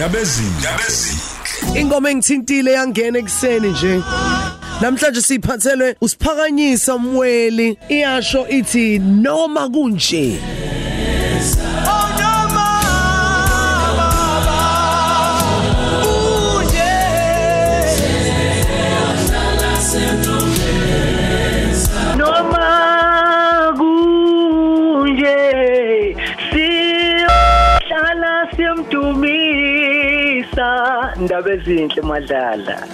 ndabezini ndabezini ingoma engithintile yangena ekseni nje. Namhlanje siphathelwe usiphakanyisa umweli iyasho ithi noma kunje. Noma kunje. Siyohlala siyamdumisa ndaba ezinhle madlala.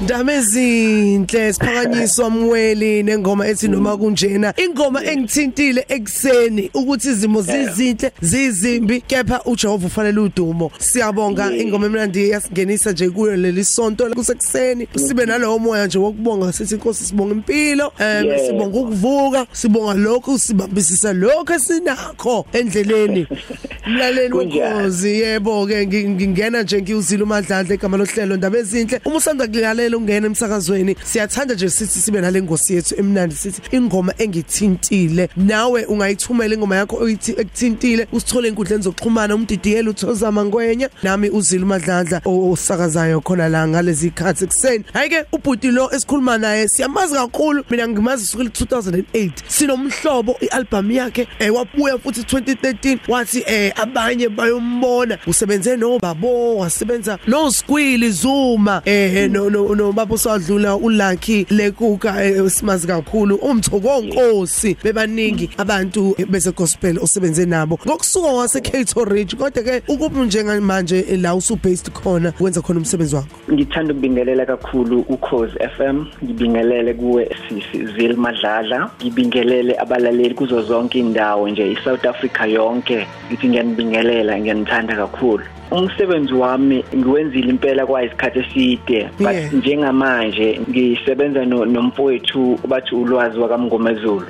Ndame ezinhle siphakanyiswa umweli nengoma ethi noma kunjena. Ingoma engithintile ekseni ukuthi izimo zizinhle zizimbi kepha uJehova ufanele udumo. Siyabonga ingoma emnandi yasingenisa nje kuyo leli sonto kusekuseni. Sibe nalowo moya nje wokubonga sithi inkosi sibonga impilo Yeah. sibonga ukuvuka sibonga lokho sibambisisa lokho esinakho endleleni. Mlaleli wenkosi yebo ke ngi- ngingena nje ngiwuzile umadlandla igama lohlelo ndaba ezinhle. Uma usanda kulalela ungena emsakazweni siyathanda nje sithi sibe nale ngosi yethu emnandi sithi ingoma engithintile. Nawe ungayithumela ingoma yakho oyithi ekuthintile usithole inkundleni zokuxhumana umdidiyela uthozama ngwenya nami uzile umadlandla osakazayo khona la ngalezi khathi ekseni hayi ke ubhuti lo esikhuluma naye siyamazi kakhulu. Mina ngimazi kusukela 2008 sinomhlobo ialbum yakhe eh wabuya futhi 2013 wathi eh abanye bayombona. Usebenze nobabo wasebenza no Squeal Zuma. Eh no no no babo sadlula uLucky lekuka eh, simazi kakhulu umthoko wonkosi bebaningi abantu eh, beze gospel osebenze nabo. Ngokusuka wase Cato Ridge kodwa ke ukuba njengamanje eh, la usu based khona wenza khona umsebenzi wakho? Ngithanda ukubingelela kakhulu ukhozi FM ngibingelele kuwe sisi Zil Madlala ngibingelele abalaleli kuzo zonke indawo nje iSouth Africa yonke. Ngithi ngiyanibingelela ngiyanithanda kakhulu. Umsebenzi wami ngiwenzile impela kwa isikhathi eside but Yeah. njengamanje ngisebenza no- nomfowethu bathi ulwazi wakamngomezulu.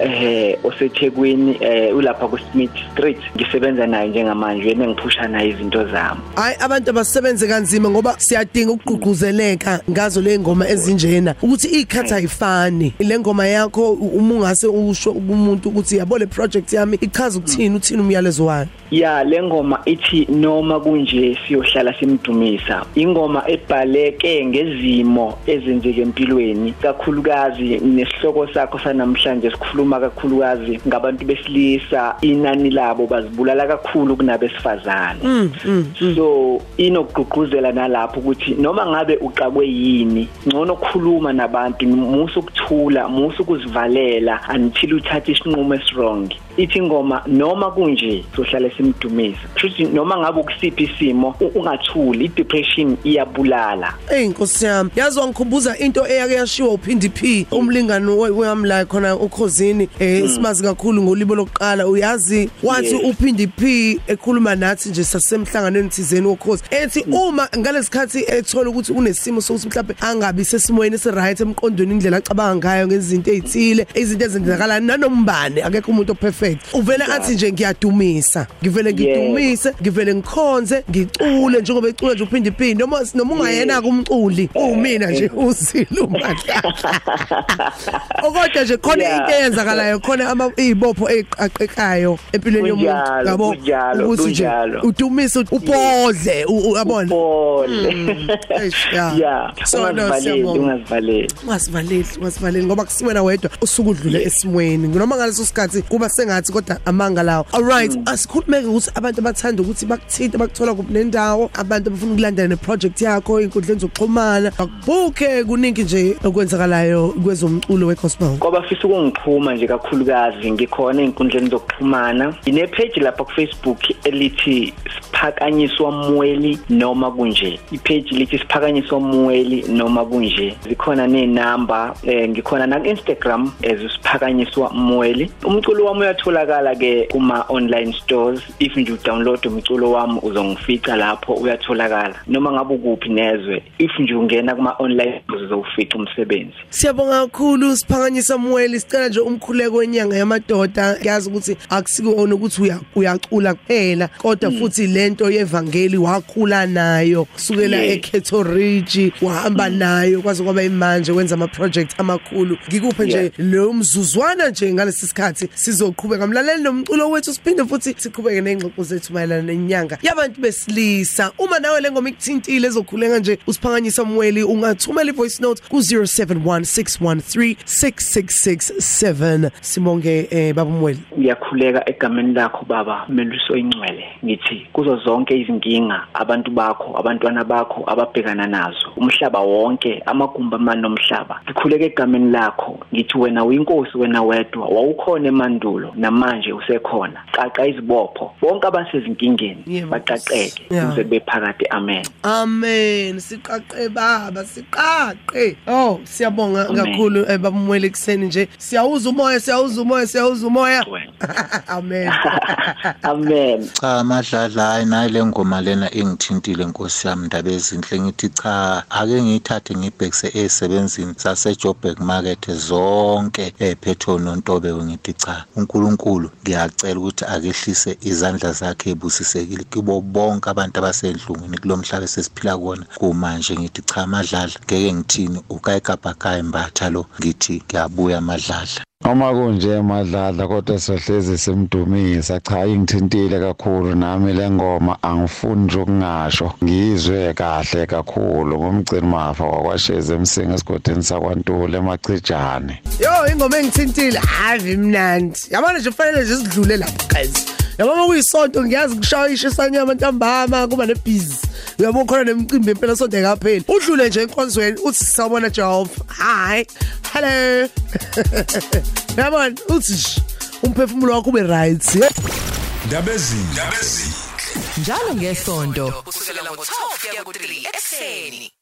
Eh osethekwini eh ulapha ku Smith Street. Ngisebenza naye njengamanje yena ngiphusha naye izinto zami. Hayi abantu abasebenze kanzima ngoba siyadinga ukugqugquzeleka ngazo le ngoma ezinjena ukuthi ikhatha ayifani. Le ngoma yakho uma ungase usho kumuntu ukuthi yabo le project yami ichaza ukuthini uthini umyalezo wayo? Ya le ngoma ithi noma kunje siyohlala simdumisa. Ingoma ebhaleke ngezimo ezenzeke empilweni kakhulukazi nesihloko sakho sanamhlanje sikhuluma kakhulukazi ngabantu besilisa inani labo bazibulala kakhulu kunabesifazane. So inokugqugquzela nalapho ukuthi noma ngabe uqakwe yini ngcono khuluma nabantu musu ukuthula musu ukuzivalela until uthathe isinqumo esirong ithi ingoma noma kunje sohlala simdumisa. Futhi noma ngabe ukusiphi isimo u- ungathuli i-depression iyabulala. Ey Nkosi yami yazi wangikhumbuza into eyake yashiwa uPhindi P umlingano we- wami la khona ukhosini eh simazi kakhulu ngolibo lokuqala. Uyazi wathi Yes. uPhindi P ekhuluma nathi nje sasemhlanganweni thizeni wokhosi ethi uma ngalesikhathi ethola ukuthi unesimo sokuthi mhlawumbe angabi sesimoyeni esiright emqondweni indlela acabanga ngayo ngezinto ezithile izinto ezenzakala nanombane akekho umuntu operfect. Uvele athi nje ngiyadumisa ngivele Yebo. ngidumise ngivele ngikhonze ngicule njengoba ecula nje uphinde iphinde. Noma noma ungayena kumculi uwumina nje uzile umadla okodwa nje khona into eyenzakalayo khona ama izibopho eqaqekayo empilweni yomuntu yabo? ukuthi nje udumise ubodle u- uyabona ya. yeah. So, no, ungazivaleli ungasivaleli ungasivaleli ngoba kusiwena wedwa usuku udlule esimweni. Noma ngaleso sikhathi kuba sengathi kodwa amanga lawo. Alright asikhulumeke ukuthi abantu abathanda ukuthi bakuthinta bakuthola kuphi nendawo abantu abafuna ukulandela neproject yakho inkundleni zokuxhumana. Bakubhuke kuningi nje okwenzakalayo kwezomculo wegospel. Ngoba fisa ukungixhuma nje kakhulukazi ngikhona einkundleni zokuxhumana. Ine page lapha ku Facebook elithi siphakanyiswa mweli noma kunje. Ipage lithi siphakanyiswa mweli noma kunje. Zikhona nenamba eh ngikhona na Instagram ezisiphakanyiswa mweli. Umculo wami uyatholakala ke kuma online stores. If nje udownload umculo wami uzongifica lapho uyatholakala. Noma ngabe ukuphi nezwe if nje ungena kuma online stores uzowufica umsebenzi. Siyabonga kakhulu siphakanyisa mweli sicela nje umkhuleko wenyanga yamadoda. Yazi ukuthi akusikona ukuthi uya- uyacula kuphela kodwa futhi le lento yevangeli wakhula nayo. Kusukela Yeah. eKeto Ridge wahamba nayo kwaze kwaba imanje wenza ama projects amakhulu. Ngikuphe nje Yeah. lo mzuzwana nje ngalesi sikhathi sizoqhubeka. Mlaleli nomculo wethu siphinde futhi siqhubeke nengxoxo zethu mayelana nenyanga yabantu besilisa uma nawe le ngoma ikuthintile ezokhuleka nje usiphakanyisa umweli ungathumela ivoice note ku 0716136667 sibonge eh baba umweli. Uyakhuleka egameni lakho baba meluso ingcwele ngithi kuzo zonke izinkinga abantu bakho abantwana bakho ababhekana nazo umhlaba wonke amagumba amani nomhlaba ngikhuleka egameni lakho. Ngithi wena uyinkosi wena wedwa wawukhona emandulo namanje usekhona. Qaqa izibopho bonke abasezinkingeni. Yebo, baqaqeke Yeah. kuze kube phakade amen. Amen. Siqaqe baba siqaqe. Oh siyabonga Amen. kakhulu eh, baba umweli ekseni nje. Siyawuza umoya siyawuza umoya siyawuza umoya. Wena. amen. Amen. Cha madladla hayi nayi le ngoma lena ingithintile nkosi yami ndaba ezinhle. Ngithi cha ake ngiyithathe ngibhekise ey'sebenzini zasejoburg market zonke ey'phethwe nontobe. Ngithi cha unkulunkulu ngiyacela ukuthi akehlise izandla zakhe ebusisekile. Kubo bonke abantu abasenhlungwini kulo mhlaba esesiphila kuwona. Kumanje ngithi cha madladla ngeke ngithini? Ukayigabhakayi mbatha lo ngithi ngiyabuya madladla Uma kunje madlala kodwa sohlezi simdumisa cha ingithintile kakhulu nami le ngoma. Angifuni nje ukungasho. Ngizwe kahle kakhulu. Ngomgcini mafa kwakwasheze emsinga esigodini sakwantule emacijane yo ingoma engithintile hayi mnandi. Yabona nje kufanele nje sidlule lapho guys. Yabona kuyisonto ngiyazi kushayisha isanyama ntambama kuba nebhizi uyabona khona nemicimbi empela sonto ekapheli udlule nje enkonzweni uthi sawubona Jehova hi hello yabona uthi sh, umphefumulo wakho ube right yeah? Ndabezini. njalo ngesonto kusukela ngo12 kuya ku3 ekseni